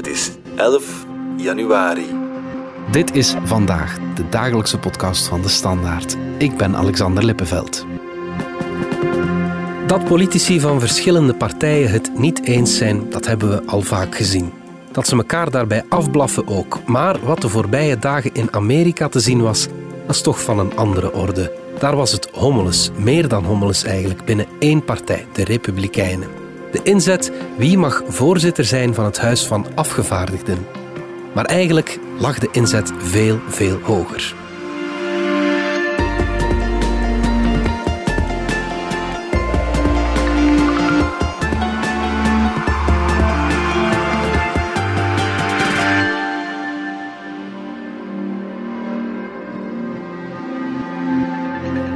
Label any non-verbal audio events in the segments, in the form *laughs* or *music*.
Het is 11 januari. Dit is vandaag de dagelijkse podcast van de Standaard. Ik ben Alexander Lippenveld. Dat politici van verschillende partijen het niet eens zijn, dat hebben we al vaak gezien. Dat ze elkaar daarbij afblaffen ook. Maar wat de voorbije dagen in Amerika te zien was, was toch van een andere orde. Daar was het hommeles, meer dan hommeles eigenlijk, binnen één partij, de Republikeinen. De inzet wie mag voorzitter zijn van het Huis van Afgevaardigden. Maar eigenlijk lag de inzet veel, veel hoger.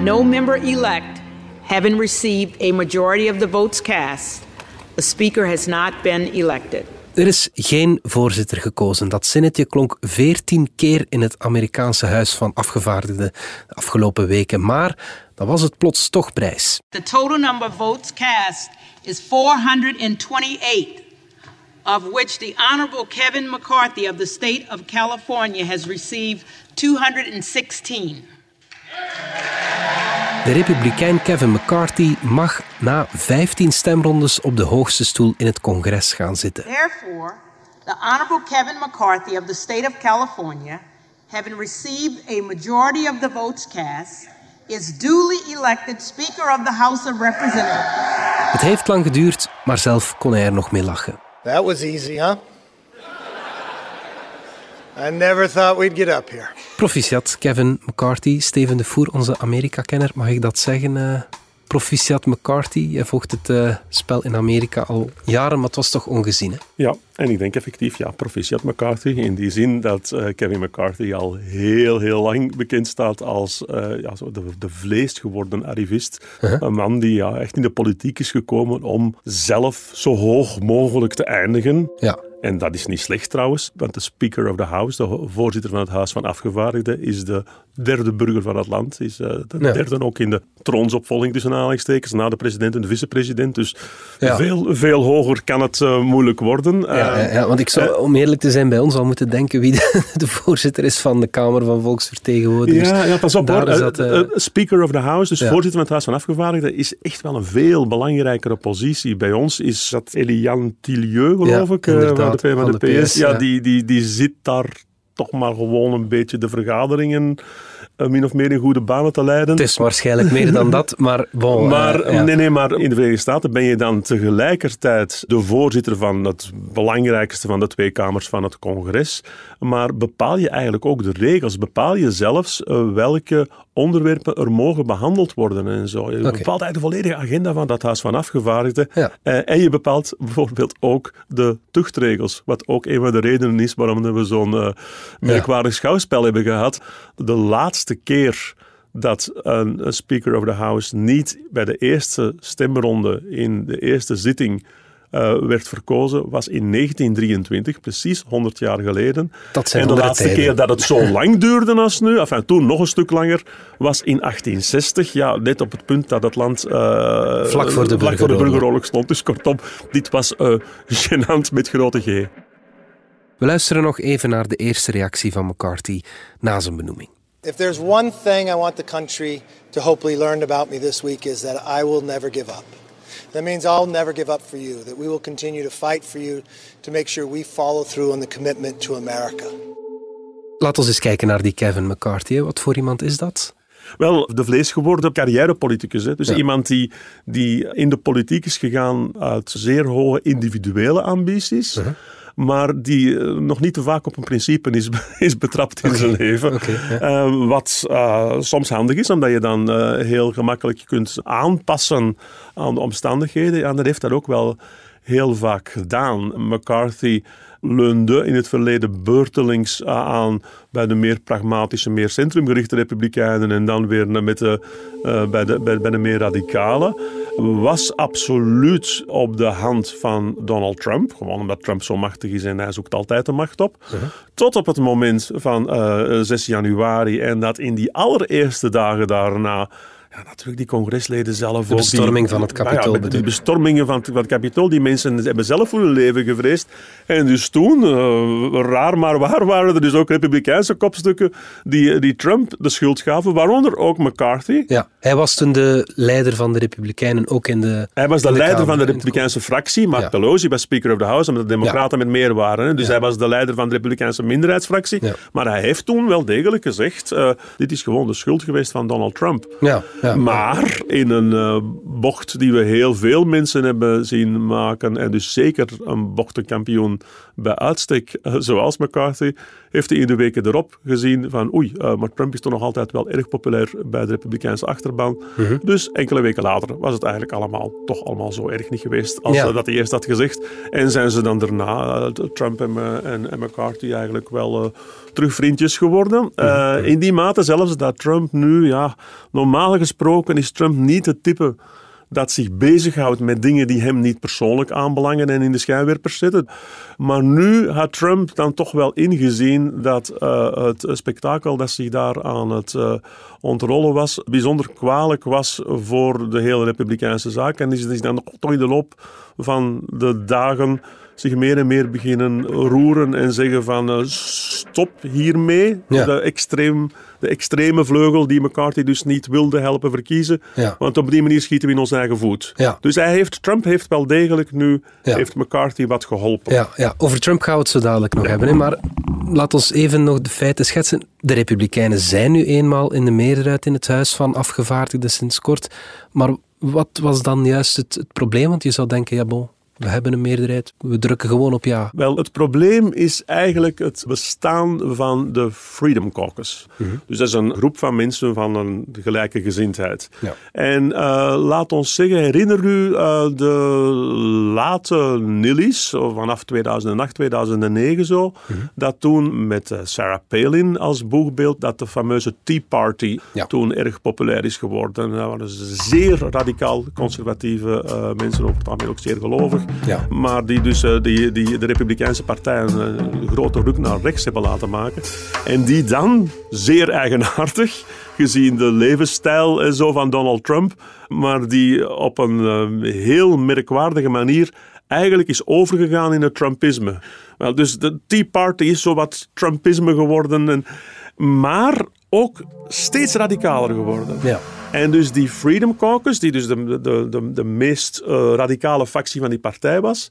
no member elect having received a majority of the votes cast, the Speaker has not been elected. Er is geen voorzitter gekozen. Dat zinnetje klonk veertien keer in het Amerikaanse Huis van Afgevaardigden de afgelopen weken. Maar dan was het plots toch prijs. The total number of votes cast is 428, of which the Honorable Kevin McCarthy of the state of California has received 216. De republikein Kevin McCarthy mag na 15 stemrondes op de hoogste stoel in het congres gaan zitten. Therefore, the Honorable Kevin McCarthy of the state of California, having received a majority of the votes cast, is duly elected Speaker of the House of Representatives. Het heeft lang geduurd, maar zelf kon hij er nog mee lachen. That was easy, huh? I never thought we'd get up here. Proficiat, Kevin McCarthy. Steven de Voer, onze Amerika-kenner. Mag ik dat zeggen? Uh, proficiat McCarthy. Jij volgt het uh, spel in Amerika al jaren, maar het was toch ongezien, hè? Ja, en ik denk effectief, ja, proficiat McCarthy. In die zin dat uh, Kevin McCarthy al heel, heel lang bekend staat als ja, zo de, de vlees geworden arrivist. -huh. Een man die ja, echt in de politiek is gekomen om zelf zo hoog mogelijk te eindigen. Ja. En dat is niet slecht trouwens, want de Speaker of the House, de voorzitter van het Huis van Afgevaardigden, is de derde burger van het land. Is uh, de ja. derde ook in de troonsopvolging tussen aanhalingstekens, na de president en de vicepresident. Dus ja. veel, veel hoger kan het uh, moeilijk worden. Ja, ja, want ik zou, om eerlijk te zijn, bij ons al moeten denken wie *laughs* de, de voorzitter is van de Kamer van Volksvertegenwoordigers. Ja, ja pas op hoor. Dat, Speaker of the House, dus voorzitter van het Huis van Afgevaardigden, is echt wel een veel belangrijkere positie. Bij ons is dat Eliane Tillieu, geloof ik. Inderdaad de, van de, de PS, PS, ja, ja. Die, die, die zit daar toch maar gewoon een beetje de vergaderingen min of meer in goede banen te leiden. Het is waarschijnlijk meer dan dat, maar bon. *laughs* Maar, ja. nee, nee, maar in de Verenigde Staten ben je dan tegelijkertijd de voorzitter van het belangrijkste van de twee kamers van het congres. Maar bepaal je eigenlijk ook de regels. Bepaal je zelfs uh, welke onderwerpen er mogen behandeld worden en zo. Je okay. bepaalt eigenlijk de volledige agenda van dat Huis van Afgevaardigden. Ja. En je bepaalt bijvoorbeeld ook de tuchtregels, wat ook een van de redenen is waarom we zo'n merkwaardig schouwspel hebben gehad. De laatste keer dat een, een Speaker of the House niet bij de eerste stemronde in de eerste zitting uh, werd verkozen, was in 1923, precies 100 jaar geleden. Dat zijn en de laatste tijden. keer dat het zo lang duurde als nu, enfin, toen nog een stuk langer, was in 1860. Ja, net op het punt dat het land uh, vlak voor de, vlak voor de burgeroorlog stond. Dus kortom, dit was uh, *laughs* gênant met grote G. We luisteren nog even naar de eerste reactie van McCarthy na zijn benoeming. If there's one thing I want the country to hopefully learn about me this week is that I will never give up. That means I'll never give up for you, that we will continue to fight for you to make sure we follow through on the commitment to America. Laten we eens kijken naar die Kevin McCarthy. Wat voor iemand is dat? Wel, de vleesgeworden carrièrepoliticus. Hè? Dus ja. iemand die, die in de politiek is gegaan uit zeer hoge individuele ambities. Uh -huh maar die uh, nog niet te vaak op een principe is, *laughs* is betrapt in okay. zijn leven. Okay, ja. uh, wat uh, soms handig is, omdat je dan heel gemakkelijk kunt aanpassen aan de omstandigheden. En dat heeft dat ook wel heel vaak gedaan. McCarthy leunde in het verleden beurtelings aan bij de meer pragmatische, meer centrumgerichte republikeinen en dan weer met de, uh, bij, de, bij, bij de meer radicale. Was absoluut op de hand van Donald Trump. Gewoon omdat Trump zo machtig is en hij zoekt altijd de macht op. Uh -huh. Tot op het moment van uh, 6 januari en dat in die allereerste dagen daarna ja, natuurlijk die congresleden zelf De bestorming die, van het Ja, Capitool ja, je? bestormingen van het, van het Capitool, die mensen hebben zelf voor hun leven gevreesd. En dus toen, eh, raar maar waar, waren er dus ook republikeinse kopstukken die, die Trump de schuld gaven, waaronder ook McCarthy. Ja, hij was toen de leider van de Republikeinen, ook in de Hij was de, leider Kamer, van de Republikeinse fractie. Mark Ja. Pelosi was Speaker of the House, omdat de Democraten met meer waren. hè. Dus hij was de leider van de Republikeinse minderheidsfractie. Maar hij heeft toen wel degelijk gezegd: eh, dit is gewoon de schuld geweest van Donald Trump. Ja, ja. Maar in een eh, bocht die we heel veel mensen hebben zien maken, en dus zeker een bochtenkampioen bij uitstek, eh, zoals McCarthy, heeft hij in de weken erop gezien van oei, eh, maar Trump is toch nog altijd wel erg populair bij de Republikeinse achterban. Mhm. Dus enkele weken later was het eigenlijk allemaal toch allemaal zo erg niet geweest als Ja. dat hij eerst had gezegd. En zijn ze dan daarna, Trump en, en, en McCarthy, eigenlijk wel terug vriendjes geworden. Eh, in die mate zelfs dat Trump nu, ja, normaal gesproken is Trump niet het type dat zich bezighoudt met dingen die hem niet persoonlijk aanbelangen en in de schijnwerpers zitten. Maar nu had Trump dan toch wel ingezien dat eh, het spektakel dat zich daar aan het eh, ontrollen was, bijzonder kwalijk was voor de hele Republikeinse zaak. En is, is dan toch in de loop van de dagen zich meer en meer beginnen roeren en zeggen van eh, stop hiermee. Ja. De, extreem, de extreme vleugel die McCarthy dus niet wilde helpen verkiezen. Ja. Want op die manier schieten we in ons eigen voet. Ja. Dus hij heeft, Trump heeft wel degelijk nu heeft McCarthy wat geholpen. Ja, ja, over Trump gaan we het zo dadelijk nog hebben. Hè. Maar laat ons even nog de feiten schetsen. De Republikeinen zijn nu eenmaal in de meerderheid in het Huis van Afgevaardigden sinds kort. Maar wat was dan juist het, het probleem? Want je zou denken, ja bon, we hebben een meerderheid, we drukken gewoon op ja. Wel, het probleem is eigenlijk het bestaan van de Freedom Caucus. Dus dat is een groep van mensen van een gelijke gezindheid. Ja. En eh, laat ons zeggen, herinner u eh, de late Nillies, vanaf 2008, 2009 zo, dat toen met eh, Sarah Palin als boegbeeld, dat de fameuze Tea Party Ja. toen erg populair is geworden. Dat waren zeer radicaal conservatieve mensen, over het algemeen ook zeer gelovig. Ja. Maar die dus eh, die, die de Republikeinse partij een, eh, grote ruk naar rechts hebben laten maken. En die dan, zeer eigenaardig, gezien de levensstijl en zo van Donald Trump, maar die op een eh, heel merkwaardige manier eigenlijk is overgegaan in het Trumpisme. Wel, dus de Tea Party is zo wat Trumpisme geworden, en, maar ook steeds radicaler geworden. Ja. En dus die Freedom Caucus, die dus de, de, de, de meest eh, radicale factie van die partij was,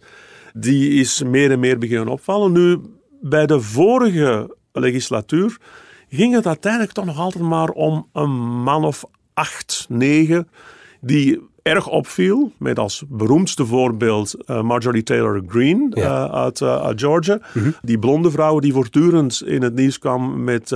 die is meer en meer beginnen opvallen. Nu, bij de vorige legislatuur ging het uiteindelijk toch nog altijd maar om een man of acht, negen, die erg opviel, met als beroemdste voorbeeld eh, Marjorie Taylor Greene Ja. eh, uit, eh, uit Georgia. Die blonde vrouw die voortdurend in het nieuws kwam met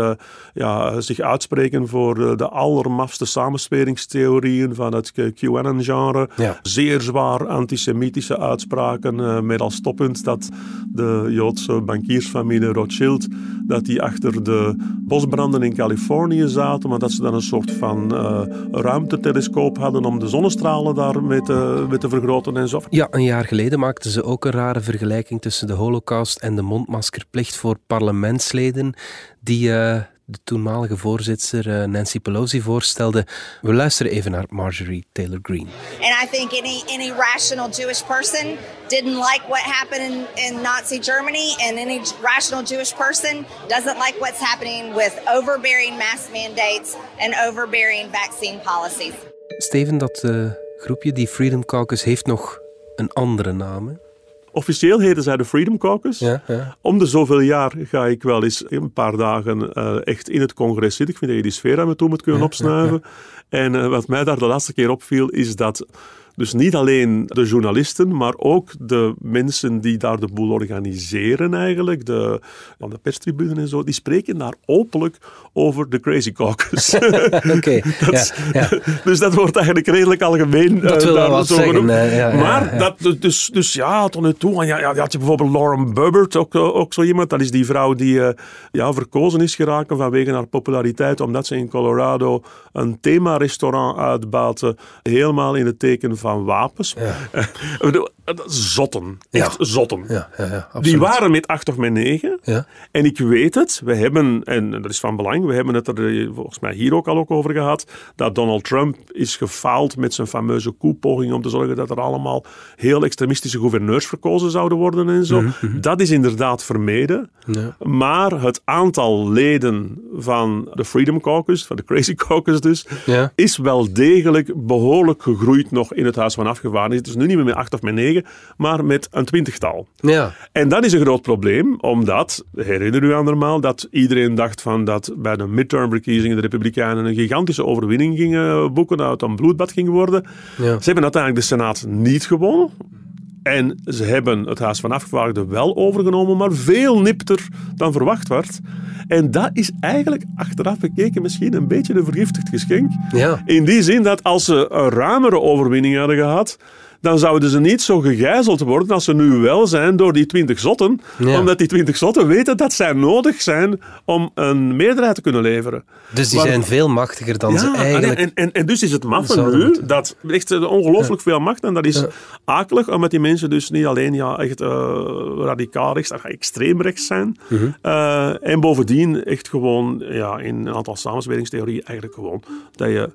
ja, zich uitspreken voor de allermafste samensweringstheorieën van het QAnon-genre. Ja. Zeer zwaar antisemitische uitspraken met als toppunt dat de Joodse bankiersfamilie Rothschild dat die achter de bosbranden in Californië zaten, maar dat ze dan een soort van ruimtetelescoop hadden om de daar mee te, mee te vergroten en zo. Ja, een jaar geleden maakten ze ook een rare vergelijking tussen de holocaust en de mondmaskerplicht voor parlementsleden die eh, de toenmalige voorzitter eh, Nancy Pelosi voorstelde. We luisteren even naar Marjorie Taylor Greene. And I think any any rational Jewish person didn't like what happened in, in Nazi Germany, and any rational Jewish person doesn't like what's happening with overbearing mask mandates and overbearing vaccine policies. Steven, dat eh, groepje, die Freedom Caucus, heeft nog een andere naam. hè? Officieel heten zij de Freedom Caucus. Ja, ja. Om de zoveel jaar ga ik wel eens een paar dagen eh, echt in het congres zitten. Ik vind dat je die sfeer aan me toe moet kunnen opsnuiven. En eh, wat mij daar de laatste keer opviel, is dat dus niet alleen de journalisten, maar ook de mensen die daar de boel organiseren eigenlijk, de, van de perstribune en zo, die spreken daar openlijk over de Crazy Caucus. *laughs* *laughs* Oké, ja. *laughs* Dus dat wordt eigenlijk redelijk algemeen Dat eh, wil daar wat zo zeggen, eh, ja, maar. Dat, dus, dus ja, tot nu toe. En ja, ja, je had je bijvoorbeeld Lauren Burbert, ook, eh, ook zo iemand. Dat is die vrouw die ja, verkozen is geraken vanwege haar populariteit, omdat ze in Colorado een themarestaurant uitbaatte, helemaal in het teken van van wapens. *laughs* Bedoel, zotten. Echt Ja. zotten. Ja, ja, ja, absoluut. Die waren met acht of met negen. Ja. En ik weet het, we hebben, en dat is van belang, we hebben het er eh, volgens mij hier ook al ook over gehad, dat Donald Trump is gefaald met zijn fameuze koepoging om te zorgen dat er allemaal heel extremistische gouverneurs verkozen zouden worden en zo. Dat is inderdaad vermeden. Maar het aantal leden van de Freedom Caucus, van de Crazy Caucus dus, is wel degelijk behoorlijk gegroeid nog in het Huis van Afgevaardigden. Het is nu niet meer met acht of met maar met een twintigtal. Ja, En dat is een groot probleem, omdat, herinner u andermaal, dat iedereen dacht van dat bij de midtermverkiezingen de Republikeinen een gigantische overwinning gingen boeken, dat het een bloedbad ging worden. Ja. Ze hebben uiteindelijk de Senaat niet gewonnen. En ze hebben het Huis van Afgevaardigden wel overgenomen, maar veel nipter dan verwacht werd. En dat is eigenlijk achteraf bekeken misschien een beetje een vergiftigd geschenk. Ja. In die zin dat als ze een ruimere overwinning hadden gehad, dan zouden ze niet zo gegijzeld worden als ze nu wel zijn door die twintig zotten. Ja. Omdat die twintig zotten weten dat zij nodig zijn om een meerderheid te kunnen leveren. dus die Maar- zijn veel machtiger dan ze eigenlijk... en, en, en dus is het maffe nu moeten. dat echt eh, ongelooflijk veel macht. En dat is akelig, omdat die mensen dus niet alleen ja, echt eh, radicaal rechts, maar extreem rechts zijn. Mhm. Eh, en bovendien echt gewoon ja, in een aantal samensweringstheorieën eigenlijk gewoon dat je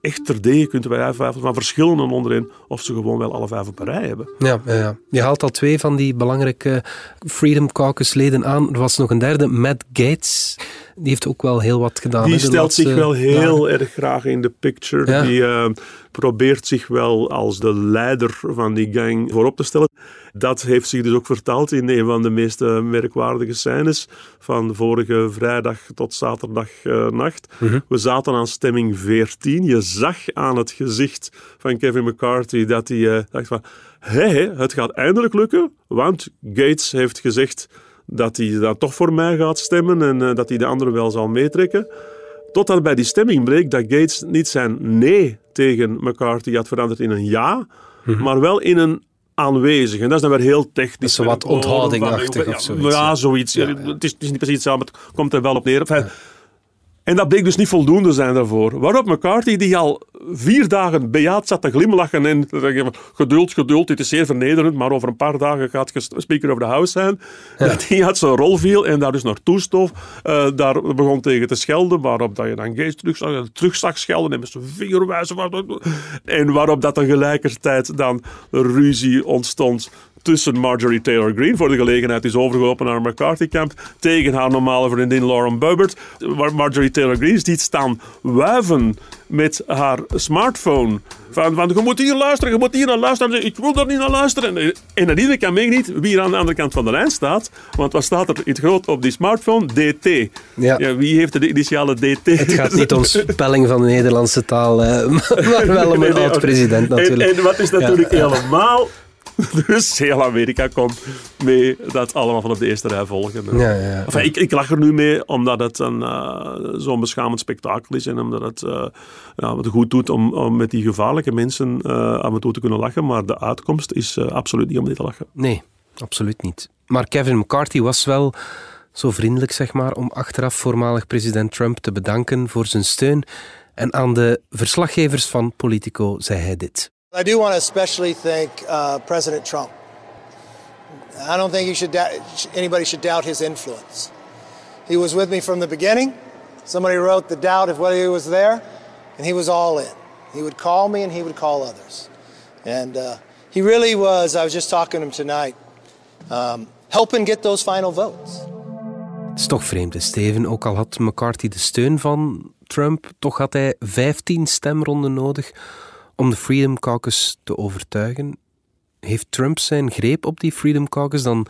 echt terdege kunt twijfelen van verschillen onderin of ze gewoon wel alle vijf een rij hebben. Ja, ja. Je haalt al twee van die belangrijke Freedom Caucus leden aan. Er was nog een derde, Matt Gates. Die heeft ook wel heel wat gedaan. Die stelt laatste zich wel heel erg graag in de picture. Ja. Die eh, probeert zich wel als de leider van die gang voorop te stellen. Dat heeft zich dus ook vertaald in een van de meest eh, merkwaardige scènes van vorige vrijdag tot zaterdagnacht. Mhm. We zaten aan stemming 14. Je zag aan het gezicht van Kevin McCarthy dat hij eh, dacht van... Hé, hé, het gaat eindelijk lukken, want Gates heeft gezegd dat hij dan toch voor mij gaat stemmen en eh, dat hij de anderen wel zal meetrekken. Totdat bij die stemming bleek dat Gates niet zijn nee tegen McCarthy had veranderd in een ja, maar wel in een aanwezig. En dat is dan weer heel technisch. Mhm. is zo wat onthoudingachtig of zoiets, Ja, zoiets. Ja, Ja, ja. Het, is, het is niet precies hetzelfde, maar het komt er wel op neer. Enfin, En dat bleek dus niet voldoende zijn daarvoor. Waarop McCarthy, die al vier dagen bejaard zat te glimlachen en te zeggen geduld, geduld, dit is zeer vernederend, maar over een paar dagen gaat Speaker of the House zijn. Dat hij uit zijn rol viel en daar dus naartoe stoof. eh, daar begon tegen te schelden, waarop dat je dan Gates terug zag, terug zag schelden en met zijn vinger wijzen. En waarop dat tegelijkertijd dan ruzie ontstond tussen Marjorie Taylor Greene, voor de gelegenheid is overgelopen naar een McCarthy-kamp, tegen haar normale vriendin Lauren Boebert. Waar Marjorie Taylor Greene ziet staan wuiven met haar smartphone. Van, van, je moet hier luisteren, je moet hier naar luisteren. Ik wil daar niet naar luisteren. En, en dat iedereen kan mee niet wie er aan de andere kant van de lijn staat. Want wat staat er in het groot op die smartphone? DT. Ja. wie heeft de initiale DT? Het gaat niet om spelling van de Nederlandse taal, eh, *laughs* maar wel om een oud-president en- natuurlijk. En, wat is natuurlijk ja. helemaal... *laughs* Dus heel Amerika komt mee dat allemaal van op de eerste rij volgen. Ja, ja. Enfin, ik, ik lach er nu mee omdat het een, eh, zo'n beschamend spektakel is en omdat het eh, ja, wat goed doet om, om met die gevaarlijke mensen eh, af en toe te kunnen lachen. Maar de uitkomst is absoluut niet om dit te lachen. Nee, absoluut niet. Maar Kevin McCarthy was wel zo vriendelijk, zeg maar, om achteraf voormalig president Trump te bedanken voor zijn steun. En aan de verslaggevers van Politico zei hij dit. I do want to especially thank uh, President Trump. I don't think should anybody should doubt his influence. He was with me from the beginning. Somebody wrote the doubt of whether he was there, and he was all in. He would call me and he would call others. And uh, he really was, I was just talking to him tonight, um, helping get those final votes. Het is toch vreemd, Steven. Ook al had McCarthy de steun van Trump, toch had hij 15 stemronden nodig om de Freedom Caucus te overtuigen. Heeft Trump zijn greep op die Freedom Caucus dan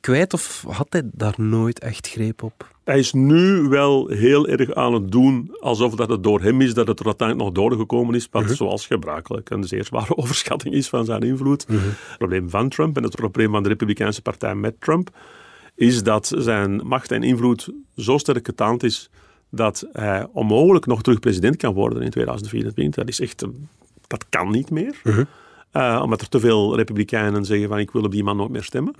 kwijt of had hij daar nooit echt greep op? Hij is nu wel heel erg aan het doen alsof dat het door hem is dat het er uiteindelijk nog doorgekomen is. Wat zoals gebruikelijk een zeer zware *laughs* overschatting is van zijn invloed. Het probleem van Trump en het probleem van de Republikeinse Partij met Trump is dat zijn macht en invloed zo sterk getaand is dat hij onmogelijk nog terug president kan worden in 2024. Dat is echt, een- dat kan niet meer. Eh, omdat er te veel republikeinen zeggen van ik wil op die man nooit meer stemmen.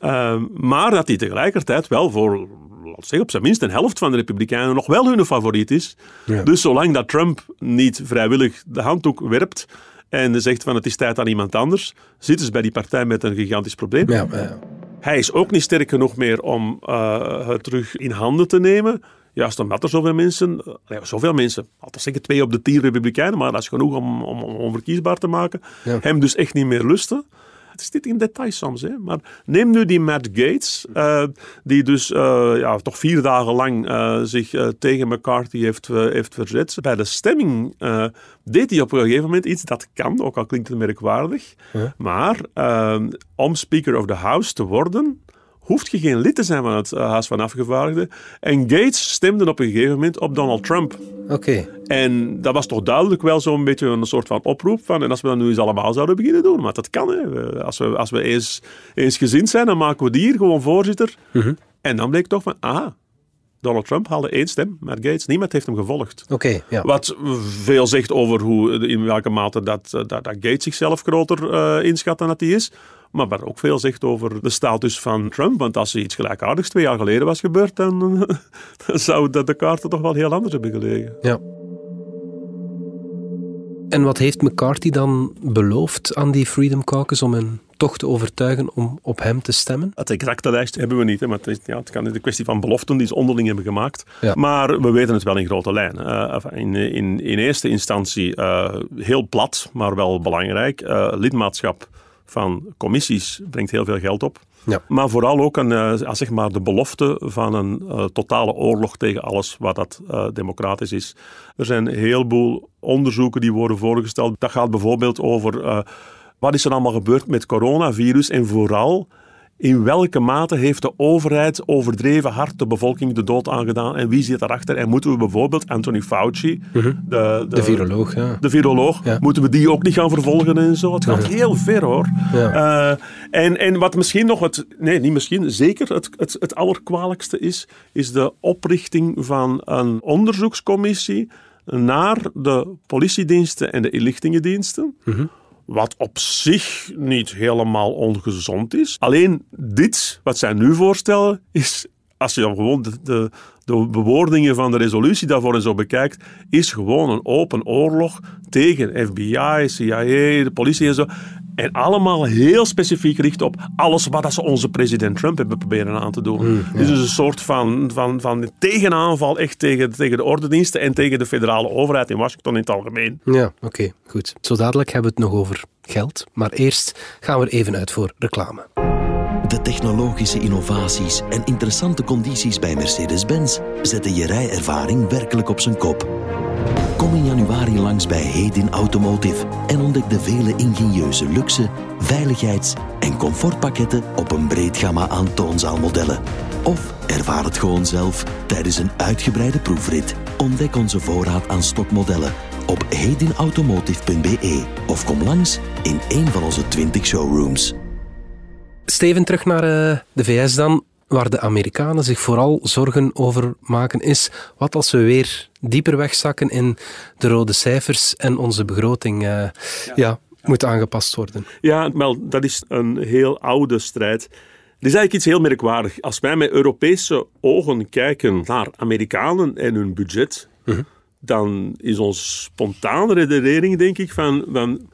Eh, maar dat hij tegelijkertijd wel voor, we zeggen, op zijn minst een helft van de republikeinen nog wel hun favoriet is. Dus zolang dat Trump niet vrijwillig de handdoek werpt en zegt van het is tijd aan iemand anders, zitten ze bij die partij met een gigantisch probleem. Ja. Hij is ook niet sterk genoeg meer om uh, het terug in handen te nemen. Juist omdat er zoveel mensen, uh, ja, zoveel mensen, altijd zeggen twee op de tien republikeinen, maar dat is genoeg om, om, om onverkiesbaar te maken, Ja. hem dus echt niet meer lusten. Het zit in details soms, hè. maar neem nu die Matt Gates, uh, die dus ja, toch vier dagen lang zich tegen McCarthy heeft, heeft verzet. Bij de stemming deed hij op een gegeven moment iets dat kan, ook al klinkt het merkwaardig. Maar om Speaker of the House te worden, hoeft je geen lid te zijn van het Huis van Afgevaardigden. En Gates stemde op een gegeven moment op Donald Trump. Oké. Okay. En dat was toch duidelijk wel zo'n beetje een soort van oproep van, en als we dat nu eens allemaal zouden beginnen doen, maar dat kan, hè. Als we, als we eens, eens gezind zijn, dan maken we die hier gewoon voorzitter. Mm -hmm. En dan bleek toch van, aha, Donald Trump haalde één stem, maar Gates, niemand heeft hem gevolgd. Oké, okay, ja. Wat veel zegt over hoe, in welke mate dat, dat, dat Gates zichzelf groter uh, inschat dan dat hij is. Maar wat ook veel zegt over de status van Trump. Want als er iets gelijkaardigs twee jaar geleden was gebeurd, dan, *laughs* dan zou de, de kaarten toch wel heel anders hebben gelegen. Ja. En wat heeft McCarthy dan beloofd aan die Freedom Caucus om hen toch te overtuigen om op hem te stemmen? Het exacte lijst hebben we niet, hè, maar het, is, ja, het kan de kwestie van beloften die ze onderling hebben gemaakt. Ja. Maar we weten het wel in grote lijnen. Uh, in, in, in eerste instantie uh, heel plat, maar wel belangrijk. Uh, lidmaatschap van commissies brengt heel veel geld op. Ja. Maar vooral ook een, uh, zeg maar de belofte van een uh, totale oorlog tegen alles wat dat uh, democratisch is. Er zijn een heleboel onderzoeken die worden voorgesteld. Dat gaat bijvoorbeeld over wat is er allemaal gebeurd met coronavirus en vooral in welke mate heeft de overheid overdreven hard de bevolking de dood aangedaan en wie zit daarachter? En moeten we bijvoorbeeld Anthony Fauci, Mhm. de, de, De viroloog, ja. de viroloog, Ja. moeten we die ook niet gaan vervolgen en zo? Het gaat Ja. heel ver hoor. Eh, en, en wat misschien nog het, nee, niet misschien, zeker het, het, het allerkwalijkste is, is de oprichting van een onderzoekscommissie naar de politiediensten en de inlichtingendiensten. Wat op zich niet helemaal ongezond is. Alleen dit, wat zij nu voorstellen, is, als je dan gewoon de, de, bewoordingen van de resolutie daarvoor en zo bekijkt, is gewoon een open oorlog tegen FBI, CIA, de politie en zo. En allemaal heel specifiek gericht op alles wat ze onze president Trump hebben proberen aan te doen. Dit is dus een soort van, van, van tegenaanval echt tegen, tegen de ordendiensten en tegen de federale overheid in Washington in het algemeen. Ja, oké, goed. Zo dadelijk hebben we het nog over geld. Maar eerst gaan we er even uit voor reclame. De technologische innovaties en interessante condities bij Mercedes-Benz zetten je rijervaring werkelijk op zijn kop. Kom in januari langs bij Hedin Automotive en ontdek de vele ingenieuze luxe, veiligheids- en comfortpakketten op een breed gamma aan toonzaalmodellen. Of ervaar het gewoon zelf tijdens een uitgebreide proefrit. Ontdek onze voorraad aan stokmodellen op hedinautomotive.be of kom langs in een van onze 20 showrooms. Steven, terug naar uh, de VS dan. Waar de Amerikanen zich vooral zorgen over maken is wat als we weer dieper wegzakken in de rode cijfers en onze begroting uh, ja. ja. moet aangepast worden. Ja, wel, dat is een heel oude strijd. Er is eigenlijk iets heel merkwaardig. Als wij met Europese ogen kijken naar Amerikanen en hun budget, uh -huh. dan is ons spontane redenering, denk ik, van, van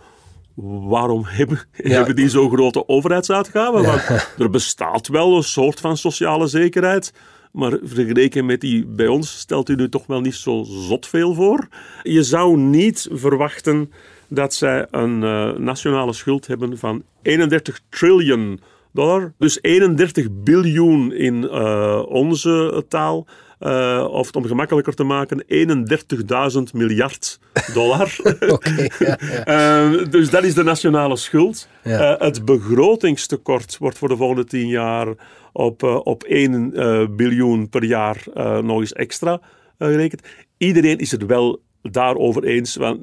waarom *laughs* hebben, ja. hebben die zo grote overheidsuitgaven? Ja. Want er bestaat wel een soort van sociale zekerheid. Maar vergeleken met die bij ons stelt u nu toch wel niet zo zot veel voor. Je zou niet verwachten dat zij een uh, nationale schuld hebben van 31 triljoen dollar. Dus 31 biljoen in uh, onze taal. Uh, of om gemakkelijker te maken, 31.000 miljard dollar. *laughs* okay, ja, ja. uh, *laughs* dus dat is de nationale schuld. Ja. Uh, het begrotingstekort wordt voor de volgende tien jaar op, op 1 biljoen per jaar nog eens extra gerekend. Iedereen is het wel daarover eens. Want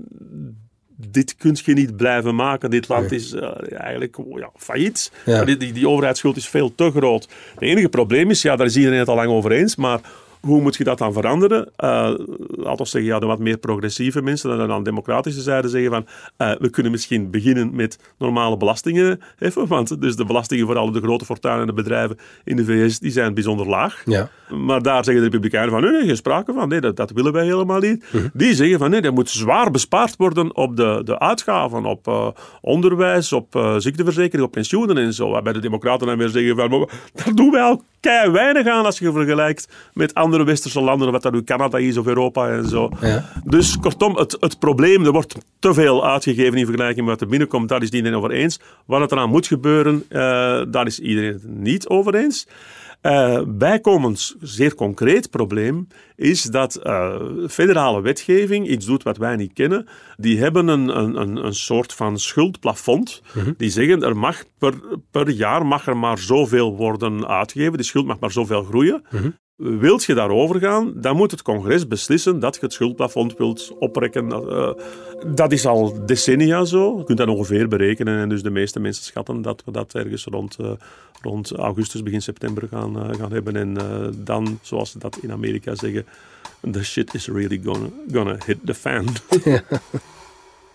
dit kun je niet blijven maken. Dit land is uh, eigenlijk ja, failliet. Ja. Die, die, die overheidsschuld is veel te groot. Het enige probleem is, ja, daar is iedereen het al lang over eens, maar Hoe moet je dat dan veranderen? Uh, laten we zeggen, ja, de wat meer progressieve mensen dan aan de democratische zijde zeggen van uh, we kunnen misschien beginnen met normale belastingen heffen, want dus de belastingen voor alle de grote fortuinen en de bedrijven in de VS die zijn bijzonder laag. Ja. Maar daar zeggen de Republikeinen van nee, nee geen sprake van, nee, dat, dat willen wij helemaal niet. Mhm. Die zeggen van nee, er moet zwaar bespaard worden op de, de uitgaven, op uh, onderwijs, op ziekteverzekering, op pensioenen en zo. Bij de democraten dan weer zeggen van daar doen wij al kei weinig aan als je vergelijkt met andere westerse landen, wat dat nu Canada is of Europa en zo. Ja. Dus kortom, het, het probleem, er wordt te veel uitgegeven in vergelijking met wat er binnenkomt, daar is iedereen over eens. Wat er aan moet gebeuren, uh, daar is iedereen het niet over eens. Uh, bijkomend, zeer concreet probleem is dat uh, federale wetgeving iets doet wat wij niet kennen. Die hebben een, een, een soort van schuldplafond. Mhm. Die zeggen er mag per, per jaar mag er maar zoveel worden uitgegeven. Die schuld mag maar zoveel groeien. Mm Wilt je daarover gaan, dan moet het congres beslissen dat je het schuldplafond wilt oprekken. Uh, dat is al decennia zo. Je kunt dat ongeveer berekenen. En dus de meeste mensen schatten dat we dat ergens rond, uh, rond augustus, begin september gaan, uh, gaan hebben. En dan, zoals ze dat in Amerika zeggen, the shit is really gonna, gonna hit the fan. *laughs*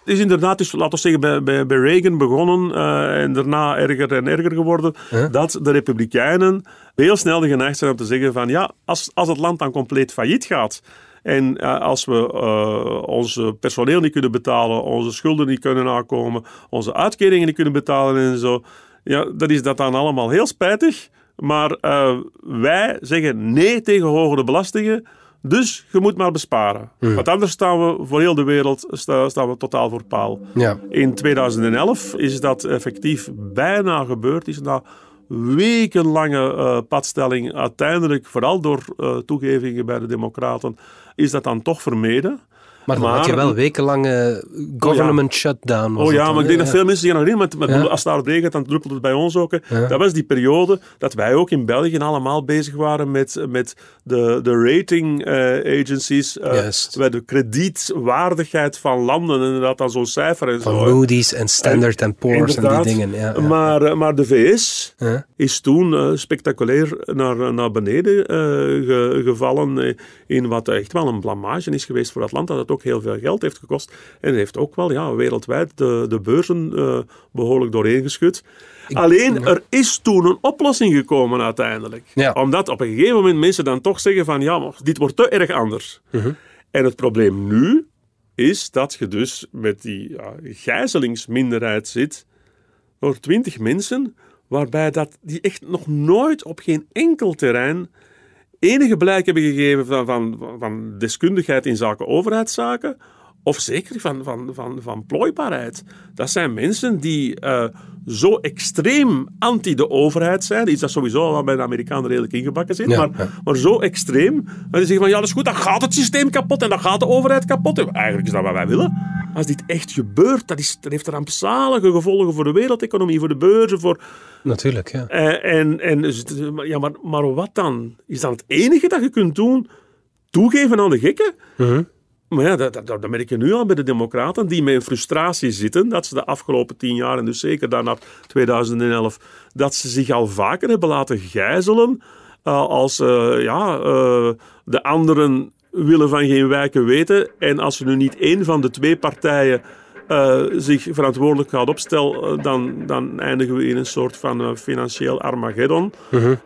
Het is inderdaad, dus, laten we zeggen, bij, bij, bij Reagan begonnen uh, en daarna erger en erger geworden, dat de Republikeinen heel snel geneigd zijn om te zeggen van ja, als, als het land dan compleet failliet gaat, en uh, als we uh, ons personeel niet kunnen betalen, onze schulden niet kunnen nakomen, onze uitkeringen niet kunnen betalen en zo, ja, dan is dat dan allemaal heel spijtig. Maar uh, wij zeggen nee tegen hogere belastingen. Dus je moet maar besparen. Hmm. Want anders staan we voor heel de wereld staan we totaal voor paal. Ja. In 2011 is dat effectief bijna gebeurd. Is na wekenlange uh, padstelling uiteindelijk, vooral door uh, toegevingen bij de Democraten, is dat dan toch vermeden. Maar dan had je wel wekenlange government shutdown. oh ja, maar ik denk dat veel mensen zich nog met, met als het daar regent, dan druppelt het bij ons ook. Dat was die periode dat wij ook in België allemaal bezig waren met, met de, de rating uh, agencies, uh, de kredietwaardigheid van landen, inderdaad, dan zo'n cijfer en van zo. Moody's en Standard en Poor's en die dingen. Ja, Maar, eh, maar de VS is toen spectaculair naar, naar beneden gevallen in wat echt wel een blamage is geweest voor het land, dat het ook heel veel geld heeft gekost. En heeft ook wel ja, wereldwijd de, de beurzen uh, behoorlijk dooreengeschud. Alleen, er is toen een oplossing gekomen uiteindelijk. Omdat op een gegeven moment mensen dan toch zeggen van ja, maar dit wordt te erg anders. Mhm. En het probleem nu is dat je dus met die ja, gijzelingsminderheid zit door twintig mensen, waarbij dat die echt nog nooit op geen enkel terrein enige blijk hebben gegeven van, van, van deskundigheid in zaken overheidszaken, of zeker van, van, van, van plooibaarheid. Dat zijn mensen die uh, zo extreem anti de overheid zijn, iets dat sowieso al bij de Amerikanen redelijk ingebakken zit, maar, maar zo extreem, dat die zeggen van ja, dat is goed, dan gaat het systeem kapot en dan gaat de overheid kapot. eigenlijk is dat wat wij willen. Als dit echt gebeurt, dat, is, dat heeft rampzalige gevolgen voor de wereldeconomie, voor de beurzen, voor... Natuurlijk, ja. Uh, en, en, dus ja, maar, maar wat dan? Is dat het enige dat je kunt doen? Toegeven aan de gekken? Uh maar ja, dat, dat, merk je nu al bij de Democraten, die met frustratie zitten, dat ze de afgelopen tien jaar, en dus zeker daarna 2011, dat ze zich al vaker hebben laten gijzelen uh, als uh, ja, uh, de anderen willen van geen wijken weten. En als er nu niet één van de twee partijen uh, zich verantwoordelijk gaat opstellen, dan, dan eindigen we in een soort van uh, financieel Armageddon.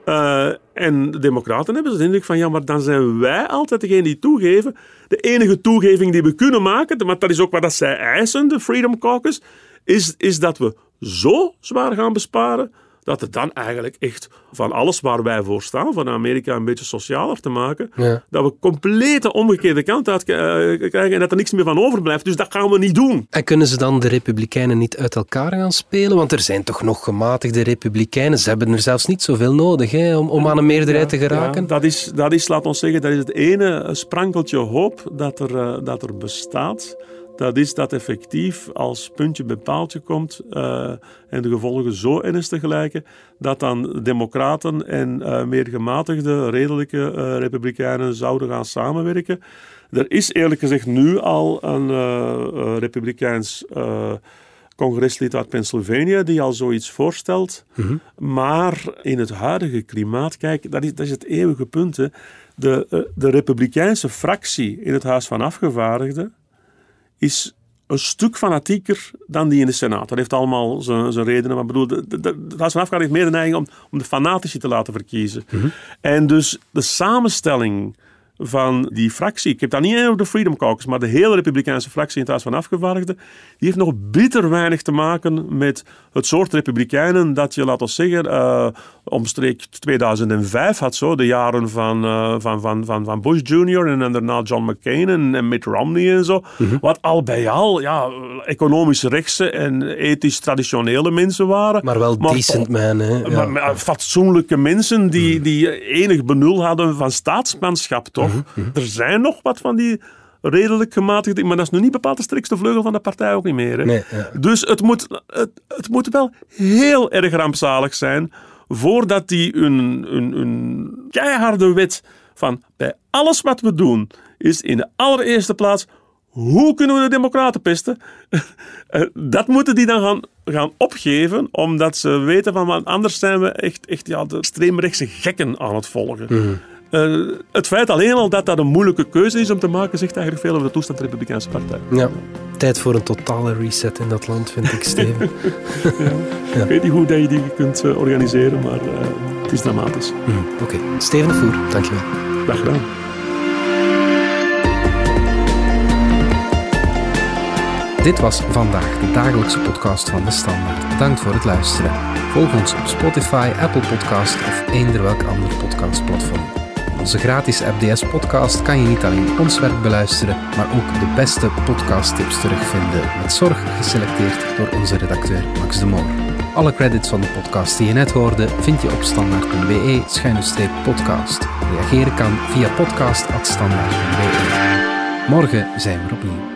Uh en de Democraten hebben de indruk van ja, maar dan zijn wij altijd degene die toegeven. De enige toegeving die we kunnen maken, maar dat is ook wat dat zij eisen, de Freedom Caucus, is, is dat we zo zwaar gaan besparen dat het dan eigenlijk echt van alles waar wij voor staan, van Amerika een beetje socialer te maken, dat we compleet de omgekeerde kant uit eh, krijgen en dat er niks meer van overblijft. Dus dat gaan we niet doen. En kunnen ze dan de Republikeinen niet uit elkaar gaan spelen? Want er zijn toch nog gematigde Republikeinen. Ze hebben er zelfs niet zoveel nodig hè, om, om aan een meerderheid te geraken. Ja, dat, is, dat is, laat ons zeggen, dat is het ene sprankeltje hoop dat er, uh, dat er bestaat dat is dat effectief als puntje bij paaltje komt uh, en de gevolgen zo ernstig lijken, dat dan democraten en uh, meer gematigde, redelijke uh, republikeinen zouden gaan samenwerken. Er is eerlijk gezegd nu al een republikeins congreslid uit Pennsylvania die al zoiets voorstelt. Maar in het huidige klimaat, kijk, dat is, dat is het eeuwige punt. Hè. De, eh, de Republikeinse fractie in het Huis van Afgevaardigden is een stuk fanatieker dan die in de Senaat. Dat heeft allemaal zijn, zijn redenen. Maar bedoel, de, de, de, Huis van Afgevaardigden heeft meer de neiging om, om de fanatici te laten verkiezen. En dus de samenstelling van die fractie, ik heb dat niet over de Freedom Caucus, maar de hele Republikeinse fractie in het Huis van Afgevaardigden, die heeft nog bitter weinig te maken met het soort Republikeinen dat je, laten we zeggen, uh, omstreek 2005 had, zo, de jaren van, uh, van, van, van, van Bush Jr. en, en daarna John McCain en, en Mitt Romney en zo. Wat al bij al ja, economisch rechtse en ethisch traditionele mensen waren. Maar wel decent man, hè? Ja. Maar, maar fatsoenlijke mensen die, die enig benul hadden van staatsmanschap, toch? Er zijn nog wat van die redelijk gematigde, maar dat is nu niet bepaald de strikste vleugel van de partij ook niet meer. Hè? Nee, ja. Dus het moet, het, het moet wel heel erg rampzalig zijn voordat die een, een, een keiharde wet van bij alles wat we doen is in de allereerste plaats hoe kunnen we de democraten pesten? *laughs* Eh, dat moeten die dan gaan, gaan opgeven, omdat ze weten van anders zijn we echt, echt ja, de extreemrechtse gekken aan het volgen. Uh, het feit alleen al dat dat een moeilijke keuze is om te maken, zegt eigenlijk veel over de toestand van de Republikeinse Partij. Ja. Tijd voor een totale reset in dat land, vind ik, Steven. *laughs* ja. Ik weet niet hoe dat je die kunt uh, organiseren, maar uh, het is dramatisch. Mm, Oké, okay. Steven de Voer, dankjewel. Dag gedaan. Dit was vandaag de dagelijkse podcast van De Standaard. Bedankt voor het luisteren. Volg ons op Spotify, Apple Podcast of eender welk ander podcastplatform. Onze gratis FDS podcast kan je niet alleen ons werk beluisteren, maar ook de beste podcasttips terugvinden, met zorg geselecteerd door onze redacteur Max de Moor. Alle credits van de podcast die je net hoorde vind je op standaard.be-podcast. Reageren kan via podcast.standaard.be. Morgen zijn we opnieuw.